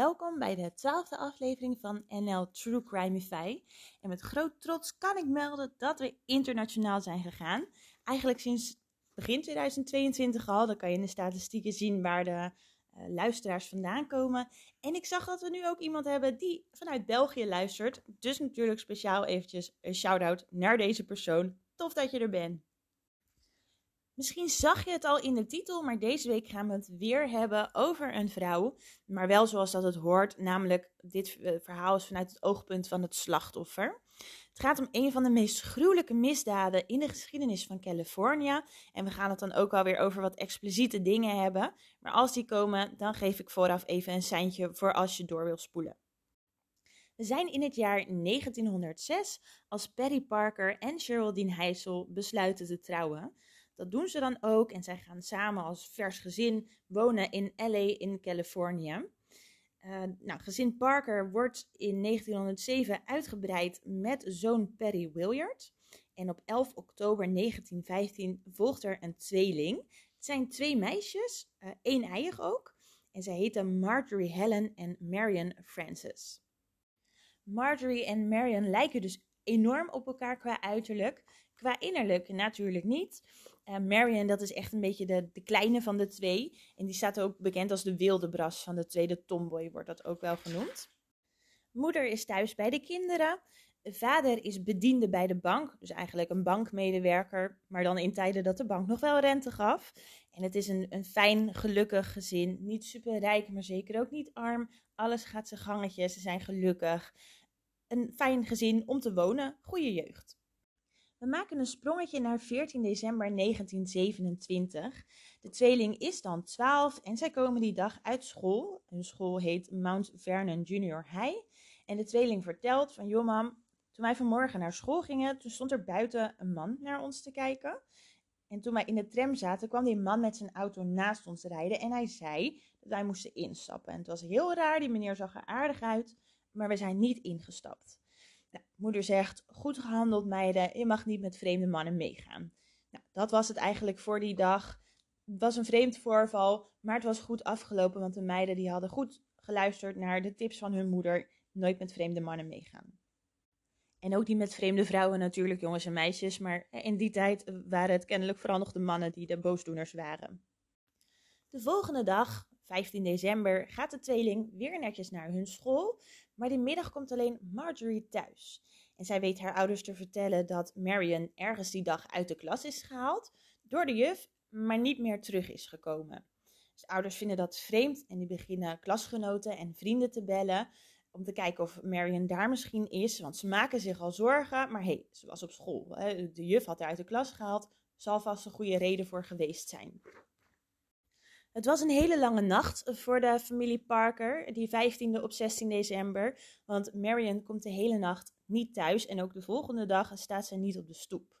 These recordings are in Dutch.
Welkom bij de twaalfde aflevering van NL True Crimeify. En met groot trots kan ik melden dat we internationaal zijn gegaan. Eigenlijk sinds begin 2022 al. Dan kan je in de statistieken zien waar de uh, luisteraars vandaan komen. En ik zag dat we nu ook iemand hebben die vanuit België luistert. Dus natuurlijk speciaal eventjes een shout-out naar deze persoon. Tof dat je er bent. Misschien zag je het al in de titel, maar deze week gaan we het weer hebben over een vrouw. Maar wel zoals dat het hoort, namelijk dit eh, verhaal is vanuit het oogpunt van het slachtoffer. Het gaat om een van de meest gruwelijke misdaden in de geschiedenis van California. En we gaan het dan ook alweer over wat expliciete dingen hebben. Maar als die komen, dan geef ik vooraf even een seintje voor als je door wil spoelen. We zijn in het jaar 1906 als Perry Parker en Geraldine Heisel besluiten te trouwen. Dat doen ze dan ook en zij gaan samen als vers gezin wonen in LA in Californië. Uh, nou, gezin Parker wordt in 1907 uitgebreid met zoon Perry Williard. En op 11 oktober 1915 volgt er een tweeling. Het zijn twee meisjes, uh, één eigen ook. En zij heten Marjorie Helen en Marion Frances. Marjorie en Marion lijken dus enorm op elkaar qua uiterlijk. Qua innerlijk natuurlijk niet. Uh, Marion, dat is echt een beetje de, de kleine van de twee. En die staat ook bekend als de wilde bras van de tweede tomboy, wordt dat ook wel genoemd. Moeder is thuis bij de kinderen. Vader is bediende bij de bank, dus eigenlijk een bankmedewerker, maar dan in tijden dat de bank nog wel rente gaf. En het is een, een fijn, gelukkig gezin. Niet super rijk, maar zeker ook niet arm. Alles gaat zijn gangetje, ze zijn gelukkig. Een fijn gezin om te wonen, goede jeugd. We maken een sprongetje naar 14 december 1927. De tweeling is dan 12 en zij komen die dag uit school. Hun school heet Mount Vernon Junior High. En de tweeling vertelt van, joh mam, toen wij vanmorgen naar school gingen, toen stond er buiten een man naar ons te kijken. En toen wij in de tram zaten, kwam die man met zijn auto naast ons rijden en hij zei dat wij moesten instappen. En het was heel raar, die meneer zag er aardig uit, maar we zijn niet ingestapt. Nou, moeder zegt, goed gehandeld meiden, je mag niet met vreemde mannen meegaan. Nou, dat was het eigenlijk voor die dag. Het was een vreemd voorval, maar het was goed afgelopen, want de meiden die hadden goed geluisterd naar de tips van hun moeder. Nooit met vreemde mannen meegaan. En ook niet met vreemde vrouwen natuurlijk, jongens en meisjes, maar in die tijd waren het kennelijk vooral nog de mannen die de boosdoeners waren. De volgende dag, 15 december, gaat de tweeling weer netjes naar hun school, maar die middag komt alleen Marjorie thuis. En zij weet haar ouders te vertellen dat Marion ergens die dag uit de klas is gehaald door de juf, maar niet meer terug is gekomen. Dus ouders vinden dat vreemd en die beginnen klasgenoten en vrienden te bellen om te kijken of Marion daar misschien is, want ze maken zich al zorgen, maar hé, hey, ze was op school. De juf had haar uit de klas gehaald, zal vast een goede reden voor geweest zijn. Het was een hele lange nacht voor de familie Parker, die 15e op 16 december. Want Marion komt de hele nacht niet thuis en ook de volgende dag staat ze niet op de stoep.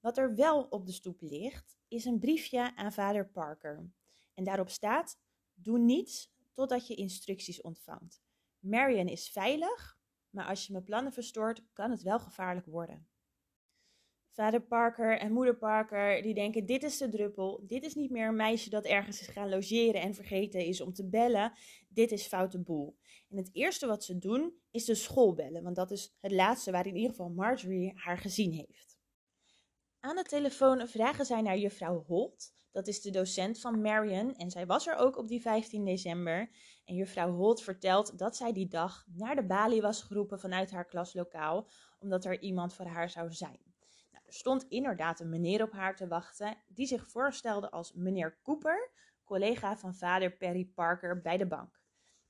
Wat er wel op de stoep ligt, is een briefje aan vader Parker. En daarop staat: Doe niets totdat je instructies ontvangt. Marion is veilig, maar als je mijn plannen verstoort, kan het wel gevaarlijk worden. Vader Parker en moeder Parker die denken: dit is de druppel. Dit is niet meer een meisje dat ergens is gaan logeren en vergeten is om te bellen. Dit is foute boel. En het eerste wat ze doen is de school bellen, want dat is het laatste waar in ieder geval Marjorie haar gezien heeft. Aan de telefoon vragen zij naar juffrouw Holt. Dat is de docent van Marion en zij was er ook op die 15 december. En juffrouw Holt vertelt dat zij die dag naar de balie was geroepen vanuit haar klaslokaal, omdat er iemand voor haar zou zijn. Er stond inderdaad een meneer op haar te wachten, die zich voorstelde als meneer Cooper, collega van vader Perry Parker bij de bank.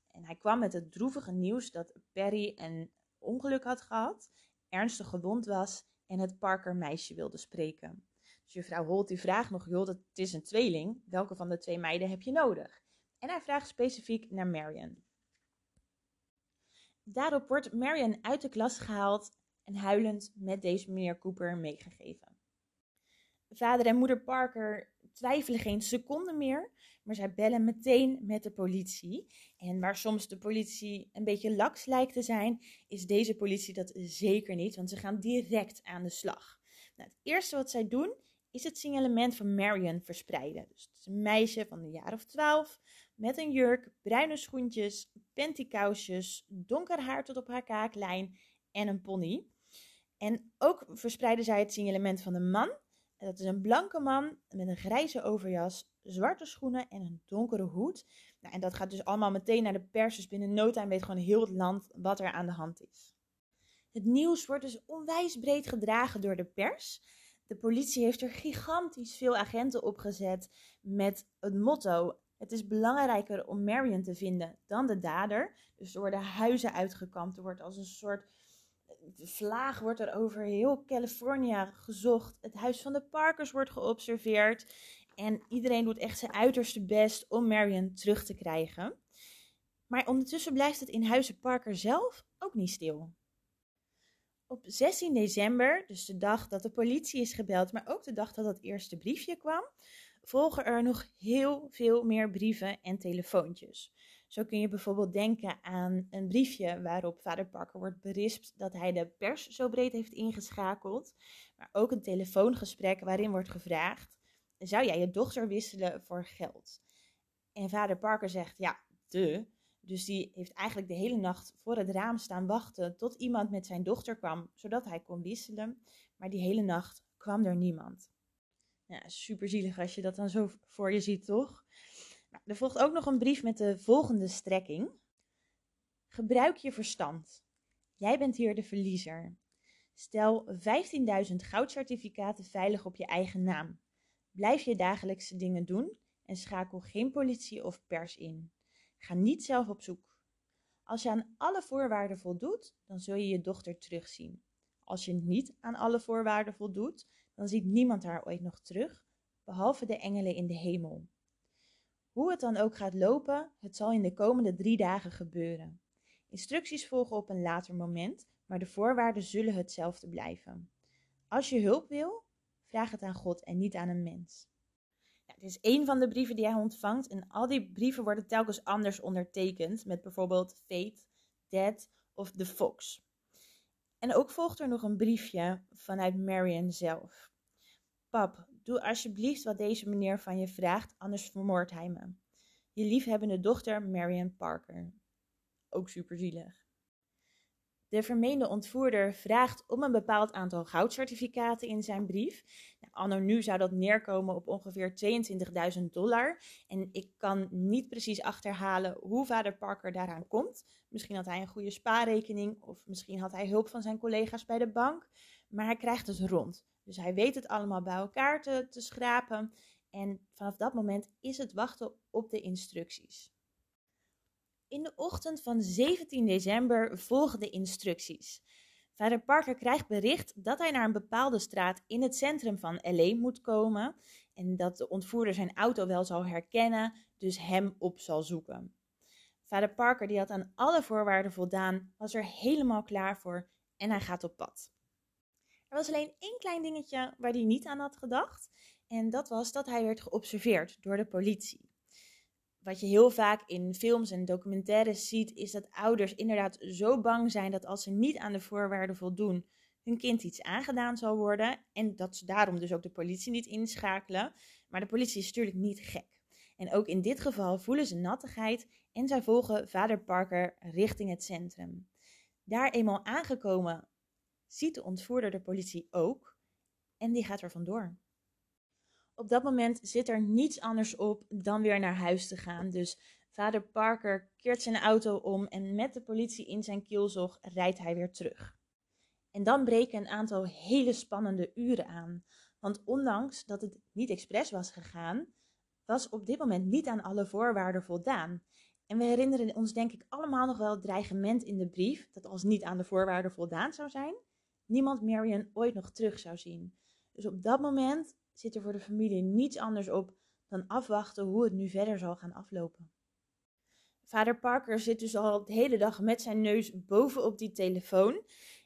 En hij kwam met het droevige nieuws dat Perry een ongeluk had gehad, ernstig gewond was en het Parker meisje wilde spreken. Dus juffrouw Holt die vraagt nog, joh, het is een tweeling, welke van de twee meiden heb je nodig? En hij vraagt specifiek naar Marion. Daarop wordt Marion uit de klas gehaald en huilend met deze meneer Cooper meegegeven. Vader en moeder Parker twijfelen geen seconde meer, maar zij bellen meteen met de politie. En waar soms de politie een beetje laks lijkt te zijn, is deze politie dat zeker niet, want ze gaan direct aan de slag. Nou, het eerste wat zij doen is het signalement van Marion verspreiden. Dus het is een meisje van een jaar of twaalf met een jurk, bruine schoentjes, pantykousjes, donker haar tot op haar kaaklijn en een pony. En ook verspreidde zij het signalement van een man. En dat is een blanke man met een grijze overjas, zwarte schoenen en een donkere hoed. Nou, en dat gaat dus allemaal meteen naar de pers. Dus binnen no time weet gewoon heel het land wat er aan de hand is. Het nieuws wordt dus onwijs breed gedragen door de pers. De politie heeft er gigantisch veel agenten opgezet met het motto: het is belangrijker om Marion te vinden dan de dader. Dus er worden huizen uitgekampt. Er wordt als een soort vlaag wordt er over heel California gezocht. Het huis van de Parkers wordt geobserveerd. En iedereen doet echt zijn uiterste best om Marion terug te krijgen. Maar ondertussen blijft het in huizen Parker zelf ook niet stil. Op 16 december, dus de dag dat de politie is gebeld, maar ook de dag dat het eerste briefje kwam, volgen er nog heel veel meer brieven en telefoontjes. Zo kun je bijvoorbeeld denken aan een briefje waarop vader Parker wordt berispt dat hij de pers zo breed heeft ingeschakeld, maar ook een telefoongesprek waarin wordt gevraagd: zou jij je dochter wisselen voor geld? En vader Parker zegt: ja, de. Dus die heeft eigenlijk de hele nacht voor het raam staan wachten tot iemand met zijn dochter kwam, zodat hij kon wisselen. Maar die hele nacht kwam er niemand. Ja, super zielig als je dat dan zo voor je ziet, toch? Nou, er volgt ook nog een brief met de volgende strekking. Gebruik je verstand. Jij bent hier de verliezer. Stel 15.000 goudcertificaten veilig op je eigen naam. Blijf je dagelijkse dingen doen en schakel geen politie of pers in. Ga niet zelf op zoek. Als je aan alle voorwaarden voldoet, dan zul je je dochter terugzien. Als je niet aan alle voorwaarden voldoet, dan ziet niemand haar ooit nog terug, behalve de engelen in de hemel. Hoe het dan ook gaat lopen, het zal in de komende drie dagen gebeuren. Instructies volgen op een later moment, maar de voorwaarden zullen hetzelfde blijven. Als je hulp wil, vraag het aan God en niet aan een mens. Ja, dit is één van de brieven die hij ontvangt en al die brieven worden telkens anders ondertekend met bijvoorbeeld Fate, Dead of The Fox. En ook volgt er nog een briefje vanuit Marion zelf. Pap, doe alsjeblieft wat deze meneer van je vraagt, anders vermoordt hij me. Je liefhebbende dochter Marion Parker. Ook superzielig. De vermeende ontvoerder vraagt om een bepaald aantal goudcertificaten in zijn brief. Nou, anno nu zou dat neerkomen op ongeveer 22.000 dollar. En ik kan niet precies achterhalen hoe vader Parker daaraan komt. Misschien had hij een goede spaarrekening of misschien had hij hulp van zijn collega's bij de bank. Maar hij krijgt het rond. Dus hij weet het allemaal bij elkaar te, te schrapen. En vanaf dat moment is het wachten op de instructies. In de ochtend van 17 december volgen de instructies. Vader Parker krijgt bericht dat hij naar een bepaalde straat in het centrum van LA moet komen en dat de ontvoerder zijn auto wel zal herkennen, dus hem op zal zoeken. Vader Parker, die had aan alle voorwaarden voldaan, was er helemaal klaar voor en hij gaat op pad. Er was alleen één klein dingetje waar hij niet aan had gedacht en dat was dat hij werd geobserveerd door de politie wat je heel vaak in films en documentaires ziet, is dat ouders inderdaad zo bang zijn dat als ze niet aan de voorwaarden voldoen, hun kind iets aangedaan zal worden. En dat ze daarom dus ook de politie niet inschakelen. Maar de politie is natuurlijk niet gek. En ook in dit geval voelen ze nattigheid en zij volgen vader Parker richting het centrum. Daar eenmaal aangekomen ziet de ontvoerder de politie ook en die gaat er vandoor. Op dat moment zit er niets anders op dan weer naar huis te gaan. Dus vader Parker keert zijn auto om en met de politie in zijn kielzog rijdt hij weer terug. En dan breken een aantal hele spannende uren aan. Want ondanks dat het niet expres was gegaan, was op dit moment niet aan alle voorwaarden voldaan. En we herinneren ons denk ik allemaal nog wel het dreigement in de brief dat als niet aan de voorwaarden voldaan zou zijn, niemand Marion ooit nog terug zou zien. Dus op dat moment zit er voor de familie niets anders op dan afwachten hoe het nu verder zal gaan aflopen. Vader Parker zit dus al de hele dag met zijn neus bovenop die telefoon.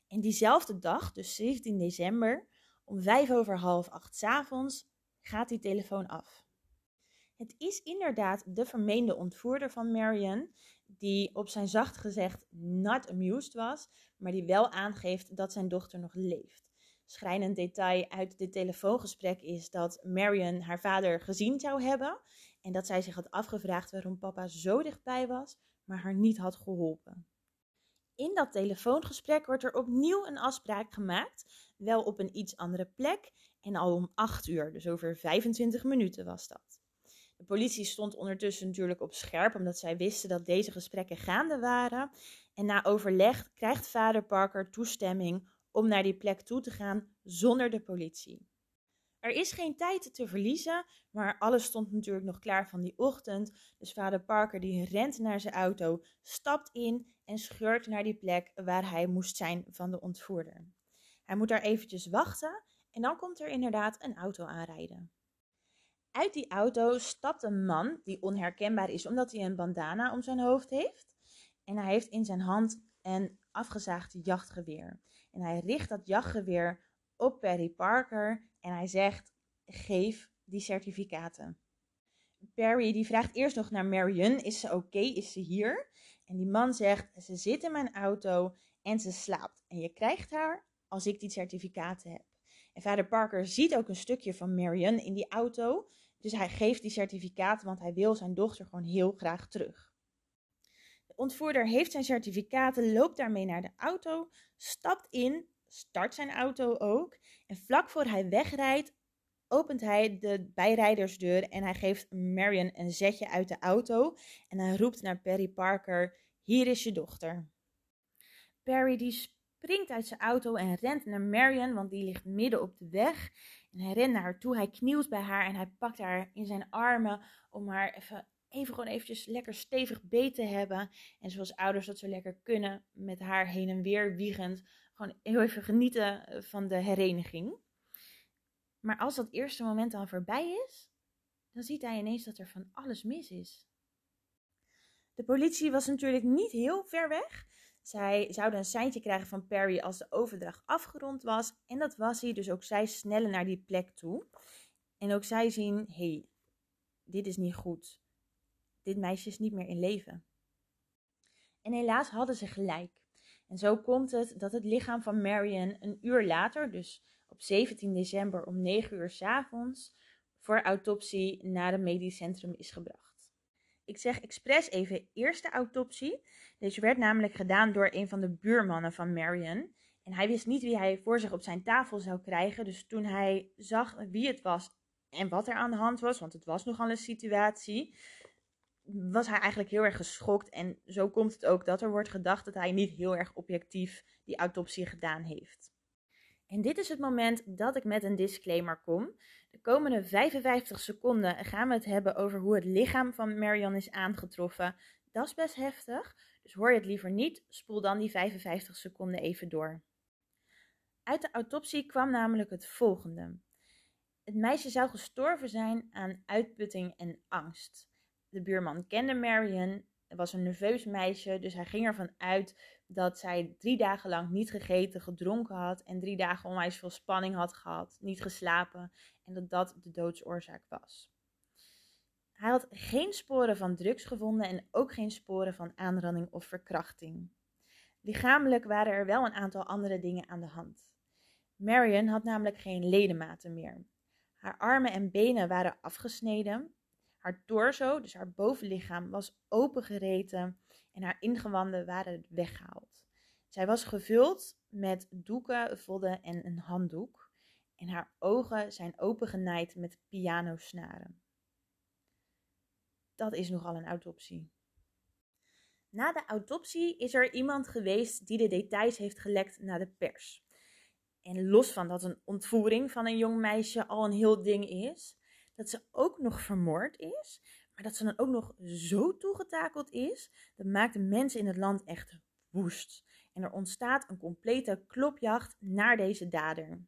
En diezelfde dag, dus 17 december, om vijf over half acht avonds, gaat die telefoon af. Het is inderdaad de vermeende ontvoerder van Marion, die op zijn zacht gezegd not amused was, maar die wel aangeeft dat zijn dochter nog leeft schrijnend detail uit dit telefoongesprek is dat Marion haar vader gezien zou hebben. En dat zij zich had afgevraagd waarom papa zo dichtbij was, maar haar niet had geholpen. In dat telefoongesprek wordt er opnieuw een afspraak gemaakt, wel op een iets andere plek en al om 8 uur, dus over 25 minuten was dat. De politie stond ondertussen natuurlijk op scherp, omdat zij wisten dat deze gesprekken gaande waren. En na overleg krijgt vader Parker toestemming om naar die plek toe te gaan zonder de politie. Er is geen tijd te verliezen, maar alles stond natuurlijk nog klaar van die ochtend. Dus vader Parker die rent naar zijn auto, stapt in en scheurt naar die plek waar hij moest zijn van de ontvoerder. Hij moet daar eventjes wachten en dan komt er inderdaad een auto aanrijden. Uit die auto stapt een man die onherkenbaar is omdat hij een bandana om zijn hoofd heeft. En hij heeft in zijn hand een afgezaagd jachtgeweer. En hij richt dat jachtgeweer op Perry Parker en hij zegt: geef die certificaten. Perry die vraagt eerst nog naar Marion: is ze oké? Is ze hier? En die man zegt: ze zit in mijn auto en ze slaapt. En je krijgt haar als ik die certificaten heb. En vader Parker ziet ook een stukje van Marion in die auto. Dus hij geeft die certificaten, want hij wil zijn dochter gewoon heel graag terug. De ontvoerder heeft zijn certificaten, loopt daarmee naar de auto, stapt in, start zijn auto ook. En vlak voor hij wegrijdt, opent hij de bijrijdersdeur en hij geeft Marion een zetje uit de auto. En hij roept naar Perry Parker: Hier is je dochter. Perry die springt uit zijn auto en rent naar Marion, want die ligt midden op de weg. En hij naar haar toe, hij knielt bij haar en hij pakt haar in zijn armen om haar even, even gewoon eventjes lekker stevig beet te hebben. En zoals ouders dat zo lekker kunnen, met haar heen en weer wiegend, gewoon heel even genieten van de hereniging. Maar als dat eerste moment dan voorbij is, dan ziet hij ineens dat er van alles mis is. De politie was natuurlijk niet heel ver weg. Zij zouden een seintje krijgen van Perry als de overdracht afgerond was. En dat was hij, dus ook zij snellen naar die plek toe. En ook zij zien, hé, hey, dit is niet goed. Dit meisje is niet meer in leven. En helaas hadden ze gelijk. En zo komt het dat het lichaam van Marion een uur later, dus op 17 december om 9 uur s avonds, voor autopsie naar het medisch centrum is gebracht. Ik zeg expres even eerste autopsie. Deze werd namelijk gedaan door een van de buurmannen van Marion. En hij wist niet wie hij voor zich op zijn tafel zou krijgen. Dus toen hij zag wie het was en wat er aan de hand was, want het was nogal een situatie, was hij eigenlijk heel erg geschokt. En zo komt het ook dat er wordt gedacht dat hij niet heel erg objectief die autopsie gedaan heeft. En dit is het moment dat ik met een disclaimer kom. De komende 55 seconden gaan we het hebben over hoe het lichaam van Marion is aangetroffen. Dat is best heftig, dus hoor je het liever niet, spoel dan die 55 seconden even door. Uit de autopsie kwam namelijk het volgende. Het meisje zou gestorven zijn aan uitputting en angst. De buurman kende Marion, was een nerveus meisje, dus hij ging ervan uit dat zij drie dagen lang niet gegeten, gedronken had en drie dagen onwijs veel spanning had gehad, niet geslapen en dat dat de doodsoorzaak was. Hij had geen sporen van drugs gevonden en ook geen sporen van aanranding of verkrachting. Lichamelijk waren er wel een aantal andere dingen aan de hand. Marion had namelijk geen ledematen meer. Haar armen en benen waren afgesneden. Haar torso, dus haar bovenlichaam, was opengereten en haar ingewanden waren weggehaald. Zij was gevuld met doeken, vodden en een handdoek. En haar ogen zijn opengenaaid met pianosnaren. Dat is nogal een autopsie. Na de autopsie is er iemand geweest die de details heeft gelekt naar de pers. En los van dat een ontvoering van een jong meisje al een heel ding is, dat ze ook nog vermoord is, maar dat ze dan ook nog zo toegetakeld is, dat maakt de mensen in het land echt woest. En er ontstaat een complete klopjacht naar deze dader.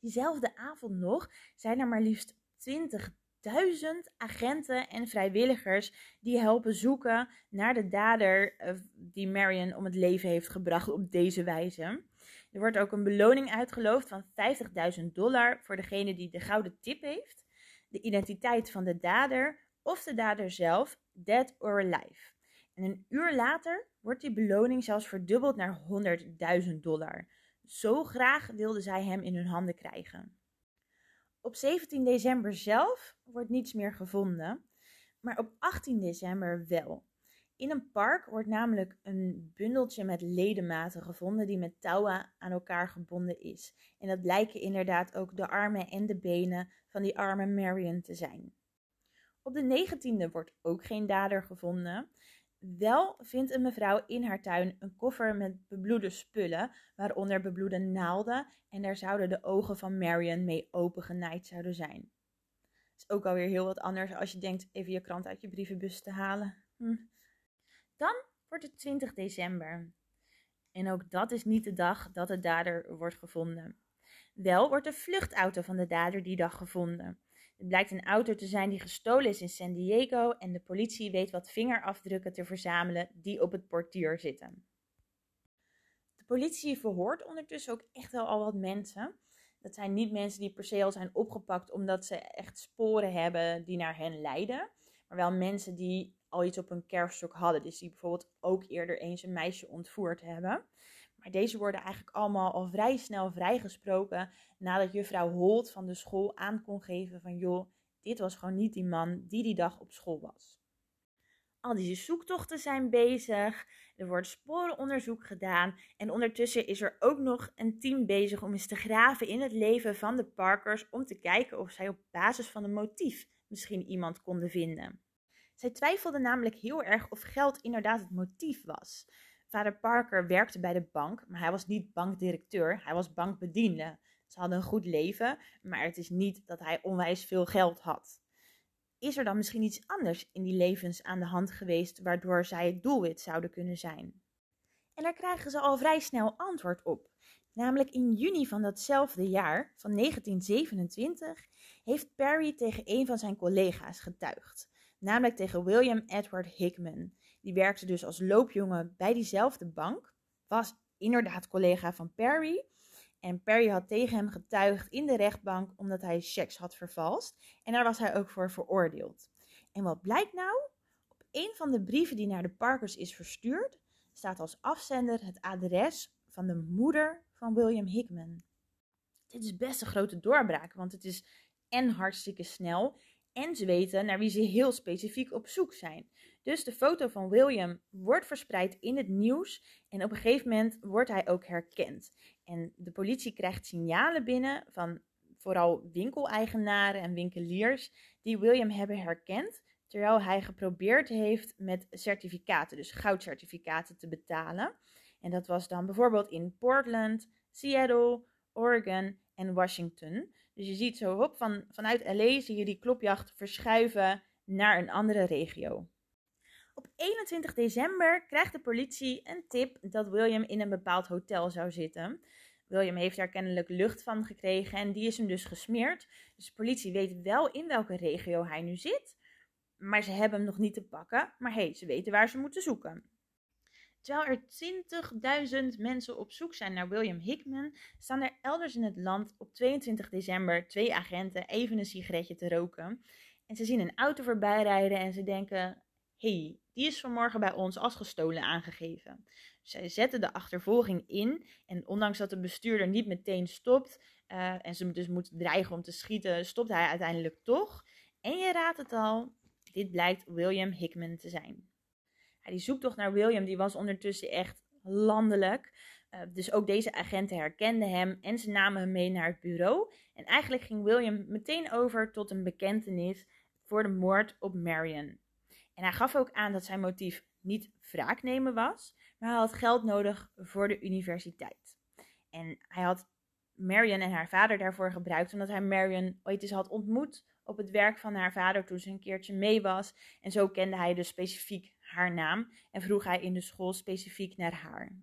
Diezelfde avond nog zijn er maar liefst 20 duizend agenten en vrijwilligers die helpen zoeken naar de dader eh, die Marion om het leven heeft gebracht op deze wijze. Er wordt ook een beloning uitgeloofd van 50.000 dollar voor degene die de gouden tip heeft, de identiteit van de dader of de dader zelf, dead or alive. En een uur later wordt die beloning zelfs verdubbeld naar 100.000 dollar. Zo graag wilden zij hem in hun handen krijgen. Op 17 december zelf wordt niets meer gevonden, maar op 18 december wel. In een park wordt namelijk een bundeltje met ledematen gevonden die met touwen aan elkaar gebonden is. En dat lijken inderdaad ook de armen en de benen van die arme Marion te zijn. Op de 19e wordt ook geen dader gevonden. Wel vindt een mevrouw in haar tuin een koffer met bebloede spullen, waaronder bebloede naalden, en daar zouden de ogen van Marion mee opengenaaid zouden zijn. Het is ook alweer heel wat anders als je denkt even je krant uit je brievenbus te halen. Hm. Dan wordt het 20 december. En ook dat is niet de dag dat de dader wordt gevonden. Wel wordt de vluchtauto van de dader die dag gevonden. Het blijkt een auto te zijn die gestolen is in San Diego en de politie weet wat vingerafdrukken te verzamelen die op het portier zitten. De politie verhoort ondertussen ook echt wel al wat mensen. Dat zijn niet mensen die per se al zijn opgepakt omdat ze echt sporen hebben die naar hen leiden, maar wel mensen die al iets op hun kerfstok hadden. Dus die bijvoorbeeld ook eerder eens een meisje ontvoerd hebben. Deze worden eigenlijk allemaal al vrij snel vrijgesproken nadat juffrouw Holt van de school aan kon geven van joh, dit was gewoon niet die man die die dag op school was. Al die zoektochten zijn bezig, er wordt sporenonderzoek gedaan en ondertussen is er ook nog een team bezig om eens te graven in het leven van de Parkers om te kijken of zij op basis van een motief misschien iemand konden vinden. Zij twijfelden namelijk heel erg of geld inderdaad het motief was. Vader Parker werkte bij de bank, maar hij was niet bankdirecteur, hij was bankbediende. Ze hadden een goed leven, maar het is niet dat hij onwijs veel geld had. Is er dan misschien iets anders in die levens aan de hand geweest waardoor zij het doelwit zouden kunnen zijn? En daar krijgen ze al vrij snel antwoord op. Namelijk in juni van datzelfde jaar, van 1927, heeft Perry tegen een van zijn collega's getuigd. Namelijk tegen William Edward Hickman. Die werkte dus als loopjongen bij diezelfde bank. Was inderdaad collega van Perry. En Perry had tegen hem getuigd in de rechtbank omdat hij checks had vervalst. En daar was hij ook voor veroordeeld. En wat blijkt nou? Op een van de brieven die naar de Parkers is verstuurd, staat als afzender het adres van de moeder van William Hickman. Dit is best een grote doorbraak, want het is en hartstikke snel en ze weten naar wie ze heel specifiek op zoek zijn. Dus de foto van William wordt verspreid in het nieuws en op een gegeven moment wordt hij ook herkend. En de politie krijgt signalen binnen van vooral winkeleigenaren en winkeliers die William hebben herkend, terwijl hij geprobeerd heeft met certificaten, dus goudcertificaten te betalen. En dat was dan bijvoorbeeld in Portland, Seattle, Oregon en Washington. Dus je ziet zo op van, vanuit LA zie je die klopjacht verschuiven naar een andere regio. Op 21 december krijgt de politie een tip dat William in een bepaald hotel zou zitten. William heeft daar kennelijk lucht van gekregen en die is hem dus gesmeerd. Dus de politie weet wel in welke regio hij nu zit, maar ze hebben hem nog niet te pakken. Maar hey, ze weten waar ze moeten zoeken. Terwijl er 20.000 mensen op zoek zijn naar William Hickman, staan er elders in het land op 22 december twee agenten even een sigaretje te roken. En ze zien een auto voorbij rijden en ze denken: hey, die is vanmorgen bij ons als gestolen aangegeven. Zij zetten de achtervolging in en ondanks dat de bestuurder niet meteen stopt uh, en ze dus moet dreigen om te schieten, stopt hij uiteindelijk toch. En je raadt het al, dit blijkt William Hickman te zijn die zoektocht naar William die was ondertussen echt landelijk. Uh, dus ook deze agenten herkenden hem en ze namen hem mee naar het bureau. En eigenlijk ging William meteen over tot een bekentenis voor de moord op Marion. En hij gaf ook aan dat zijn motief niet wraak nemen was, maar hij had geld nodig voor de universiteit. En hij had Marion en haar vader daarvoor gebruikt, omdat hij Marion ooit eens had ontmoet op het werk van haar vader toen ze een keertje mee was. En zo kende hij dus specifiek haar naam en vroeg hij in de school specifiek naar haar.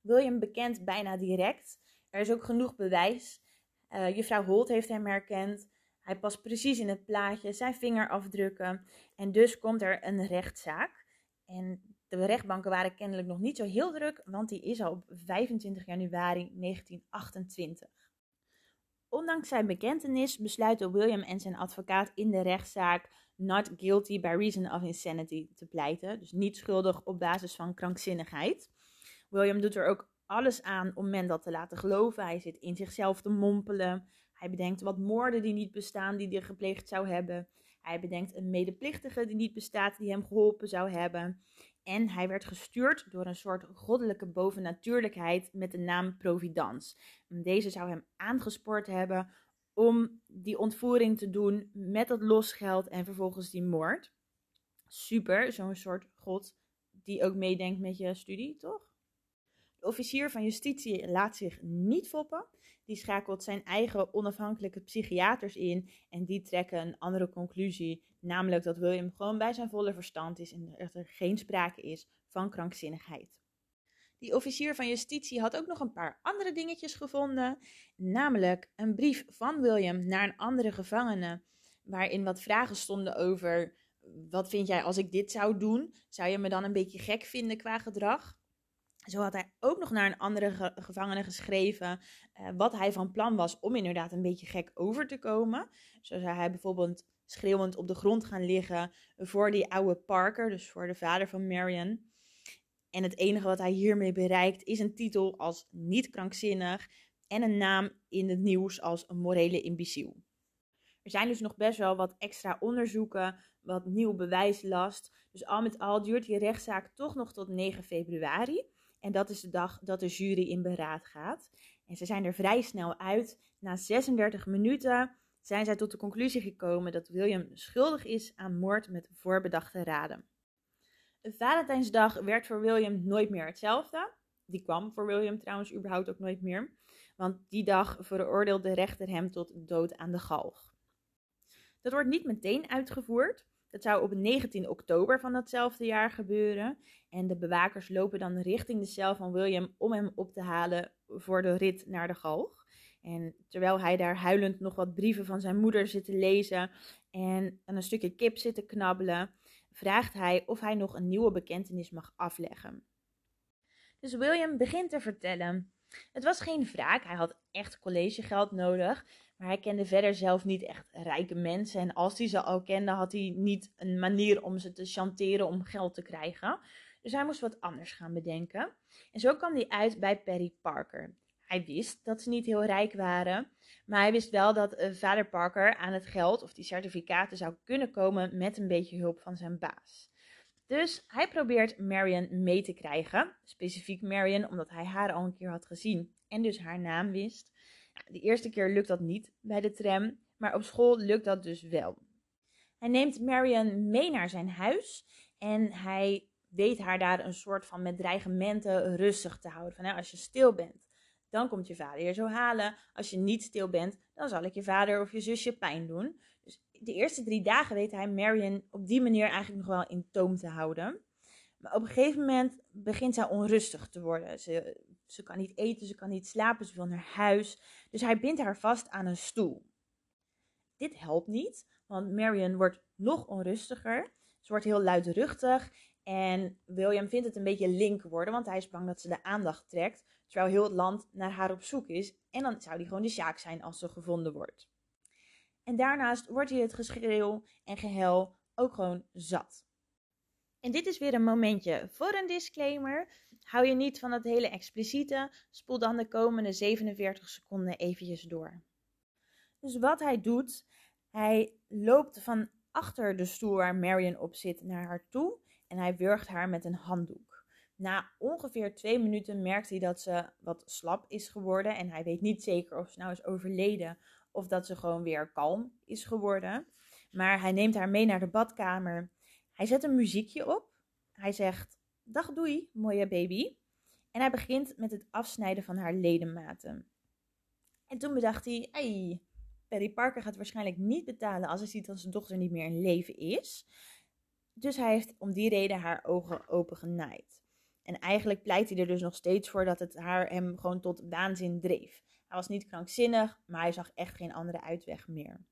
William bekent bijna direct. Er is ook genoeg bewijs. Uh, juffrouw Holt heeft hem herkend. Hij past precies in het plaatje, zijn vingerafdrukken. En dus komt er een rechtszaak. En de rechtbanken waren kennelijk nog niet zo heel druk, want die is al op 25 januari 1928. Ondanks zijn bekentenis besluiten William en zijn advocaat in de rechtszaak not guilty by reason of insanity te pleiten. Dus niet schuldig op basis van krankzinnigheid. William doet er ook alles aan om men dat te laten geloven. Hij zit in zichzelf te mompelen. Hij bedenkt wat moorden die niet bestaan die hij gepleegd zou hebben. Hij bedenkt een medeplichtige die niet bestaat die hem geholpen zou hebben. En hij werd gestuurd door een soort goddelijke bovennatuurlijkheid met de naam Providence. Deze zou hem aangespoord hebben om die ontvoering te doen met dat losgeld en vervolgens die moord. Super, zo'n soort god die ook meedenkt met je studie, toch? De officier van justitie laat zich niet foppen. Die schakelt zijn eigen onafhankelijke psychiaters in en die trekken een andere conclusie, namelijk dat William gewoon bij zijn volle verstand is en dat er geen sprake is van krankzinnigheid. Die officier van justitie had ook nog een paar andere dingetjes gevonden, namelijk een brief van William naar een andere gevangene, waarin wat vragen stonden over wat vind jij als ik dit zou doen? Zou je me dan een beetje gek vinden qua gedrag? Zo had hij ook nog naar een andere gevangene geschreven uh, wat hij van plan was om inderdaad een beetje gek over te komen. Zo zou hij bijvoorbeeld schreeuwend op de grond gaan liggen voor die oude Parker, dus voor de vader van Marion. En het enige wat hij hiermee bereikt is een titel als niet krankzinnig en een naam in het nieuws als een morele imbeciel. Er zijn dus nog best wel wat extra onderzoeken, wat nieuw bewijslast. Dus al met al duurt die rechtszaak toch nog tot 9 februari. En dat is de dag dat de jury in beraad gaat. En ze zijn er vrij snel uit. Na 36 minuten zijn zij tot de conclusie gekomen dat William schuldig is aan moord met voorbedachte raden. Valentijnsdag werd voor William nooit meer hetzelfde. Die kwam voor William trouwens überhaupt ook nooit meer. Want die dag veroordeelde de rechter hem tot dood aan de galg. Dat wordt niet meteen uitgevoerd. Dat zou op 19 oktober van datzelfde jaar gebeuren. En de bewakers lopen dan richting de cel van William om hem op te halen voor de rit naar de galg. En terwijl hij daar huilend nog wat brieven van zijn moeder zit te lezen en een stukje kip zit te knabbelen, vraagt hij of hij nog een nieuwe bekentenis mag afleggen. Dus William begint te vertellen. Het was geen wraak, hij had echt collegegeld nodig, maar hij kende verder zelf niet echt rijke mensen. En als hij ze al kende, had hij niet een manier om ze te chanteren om geld te krijgen. Dus hij moest wat anders gaan bedenken. En zo kwam hij uit bij Perry Parker. Hij wist dat ze niet heel rijk waren, maar hij wist wel dat uh, vader Parker aan het geld of die certificaten zou kunnen komen met een beetje hulp van zijn baas. Dus hij probeert Marion mee te krijgen, specifiek Marion omdat hij haar al een keer had gezien en dus haar naam wist. De eerste keer lukt dat niet bij de tram, maar op school lukt dat dus wel. Hij neemt Marion mee naar zijn huis en hij weet haar daar een soort van met dreigementen rustig te houden. Van, als je stil bent, dan komt je vader je zo halen. Als je niet stil bent, dan zal ik je vader of je zusje pijn doen. Dus de eerste drie dagen weet hij Marion op die manier eigenlijk nog wel in toom te houden. Maar op een gegeven moment begint zij onrustig te worden. Ze, ze kan niet eten, ze kan niet slapen, ze wil naar huis. Dus hij bindt haar vast aan een stoel. Dit helpt niet, want Marion wordt nog onrustiger. Ze wordt heel luidruchtig en William vindt het een beetje link worden, want hij is bang dat ze de aandacht trekt, terwijl heel het land naar haar op zoek is. En dan zou die gewoon de zaak zijn als ze gevonden wordt. En daarnaast wordt hij het geschreeuw en gehel ook gewoon zat. En dit is weer een momentje voor een disclaimer. Hou je niet van het hele expliciete, spoel dan de komende 47 seconden eventjes door. Dus wat hij doet, hij loopt van achter de stoel waar Marion op zit naar haar toe en hij wurgt haar met een handdoek. Na ongeveer twee minuten merkt hij dat ze wat slap is geworden en hij weet niet zeker of ze nou is overleden of dat ze gewoon weer kalm is geworden. Maar hij neemt haar mee naar de badkamer. Hij zet een muziekje op. Hij zegt: Dag doei, mooie baby. En hij begint met het afsnijden van haar ledematen. En toen bedacht hij: hey, Perry Parker gaat waarschijnlijk niet betalen als hij ziet dat zijn dochter niet meer in leven is. Dus hij heeft om die reden haar ogen open genaaid. En eigenlijk pleit hij er dus nog steeds voor dat het haar hem gewoon tot waanzin dreef. Hij was niet krankzinnig, maar hij zag echt geen andere uitweg meer.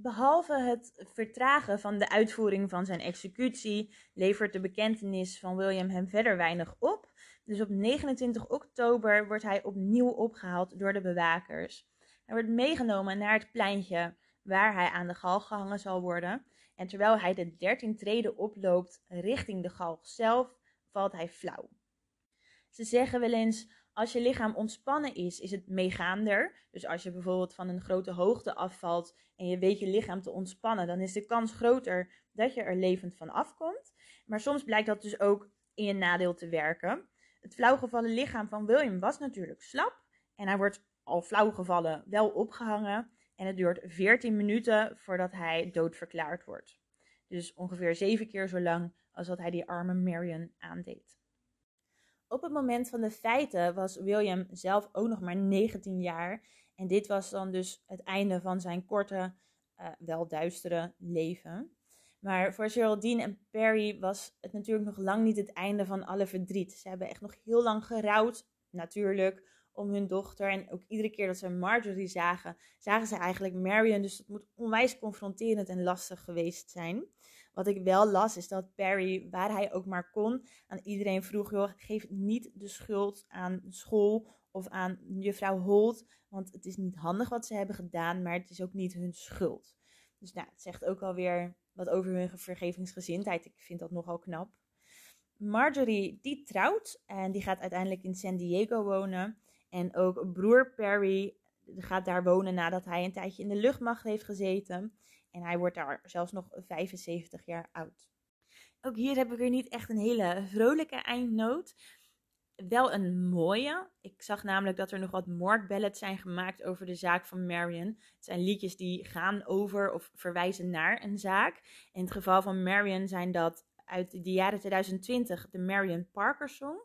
Behalve het vertragen van de uitvoering van zijn executie, levert de bekentenis van William hem verder weinig op. Dus op 29 oktober wordt hij opnieuw opgehaald door de bewakers. Hij wordt meegenomen naar het pleintje waar hij aan de galg gehangen zal worden. En terwijl hij de 13 treden oploopt richting de galg zelf, valt hij flauw. Ze zeggen wel eens: als je lichaam ontspannen is, is het meegaander. Dus als je bijvoorbeeld van een grote hoogte afvalt en je weet je lichaam te ontspannen, dan is de kans groter dat je er levend van afkomt. Maar soms blijkt dat dus ook in je nadeel te werken. Het flauwgevallen lichaam van William was natuurlijk slap. En hij wordt al flauwgevallen wel opgehangen. En het duurt 14 minuten voordat hij doodverklaard wordt. Dus ongeveer zeven keer zo lang als dat hij die arme Marion aandeed. Op het moment van de feiten was William zelf ook nog maar 19 jaar. En dit was dan dus het einde van zijn korte, uh, wel duistere leven. Maar voor Geraldine en Perry was het natuurlijk nog lang niet het einde van alle verdriet. Ze hebben echt nog heel lang gerouwd, natuurlijk, om hun dochter. En ook iedere keer dat ze Marjorie zagen, zagen ze eigenlijk Marion. Dus het moet onwijs confronterend en lastig geweest zijn. Wat ik wel las, is dat Perry, waar hij ook maar kon, aan iedereen vroeg: joh, geef niet de schuld aan school of aan juffrouw Holt. Want het is niet handig wat ze hebben gedaan, maar het is ook niet hun schuld. Dus nou, het zegt ook alweer wat over hun vergevingsgezindheid. Ik vind dat nogal knap. Marjorie, die trouwt en die gaat uiteindelijk in San Diego wonen. En ook broer Perry gaat daar wonen nadat hij een tijdje in de luchtmacht heeft gezeten. En hij wordt daar zelfs nog 75 jaar oud. Ook hier heb ik weer niet echt een hele vrolijke eindnoot. Wel een mooie. Ik zag namelijk dat er nog wat moordballads zijn gemaakt over de zaak van Marion. Het zijn liedjes die gaan over of verwijzen naar een zaak. In het geval van Marion zijn dat uit de jaren 2020 de Marion Parker Song.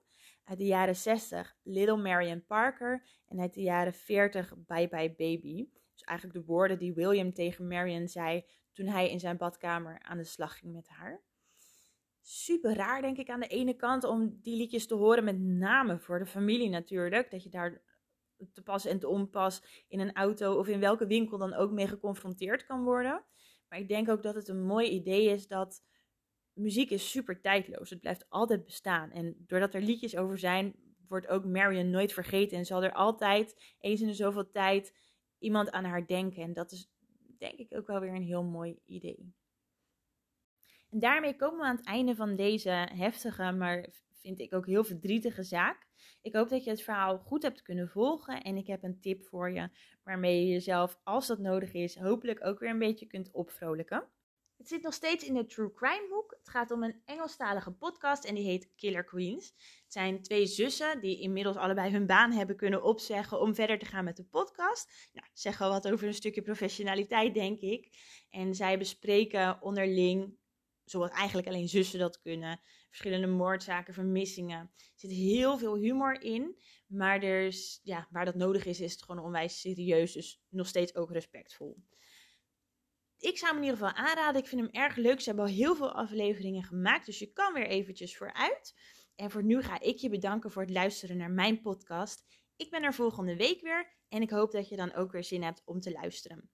Uit de jaren 60 Little Marion Parker. En uit de jaren 40 Bye Bye Baby. Eigenlijk de woorden die William tegen Marion zei toen hij in zijn badkamer aan de slag ging met haar. Super raar, denk ik, aan de ene kant om die liedjes te horen, met name voor de familie natuurlijk. Dat je daar te pas en te onpas in een auto of in welke winkel dan ook mee geconfronteerd kan worden. Maar ik denk ook dat het een mooi idee is dat muziek is super tijdloos. Het blijft altijd bestaan. En doordat er liedjes over zijn, wordt ook Marion nooit vergeten. En zal er altijd, eens in de zoveel tijd, iemand aan haar denken. En dat is denk ik ook wel weer een heel mooi idee. En daarmee komen we aan het einde van deze heftige, maar vind ik ook heel verdrietige zaak. Ik hoop dat je het verhaal goed hebt kunnen volgen en ik heb een tip voor je waarmee je jezelf, als dat nodig is, hopelijk ook weer een beetje kunt opvrolijken. Het zit nog steeds in de True Crime hoek. Het gaat om een Engelstalige podcast en die heet Killer Queens. Het zijn twee zussen die inmiddels allebei hun baan hebben kunnen opzeggen om verder te gaan met de podcast. Nou, zeg wel wat over een stukje professionaliteit, denk ik. En zij bespreken onderling, zoals eigenlijk alleen zussen dat kunnen, verschillende moordzaken, vermissingen. Er zit heel veel humor in, maar er is, ja, waar dat nodig is, is het gewoon onwijs serieus. Dus nog steeds ook respectvol ik zou hem in ieder geval aanraden. Ik vind hem erg leuk. Ze hebben al heel veel afleveringen gemaakt, dus je kan weer eventjes vooruit. En voor nu ga ik je bedanken voor het luisteren naar mijn podcast. Ik ben er volgende week weer en ik hoop dat je dan ook weer zin hebt om te luisteren.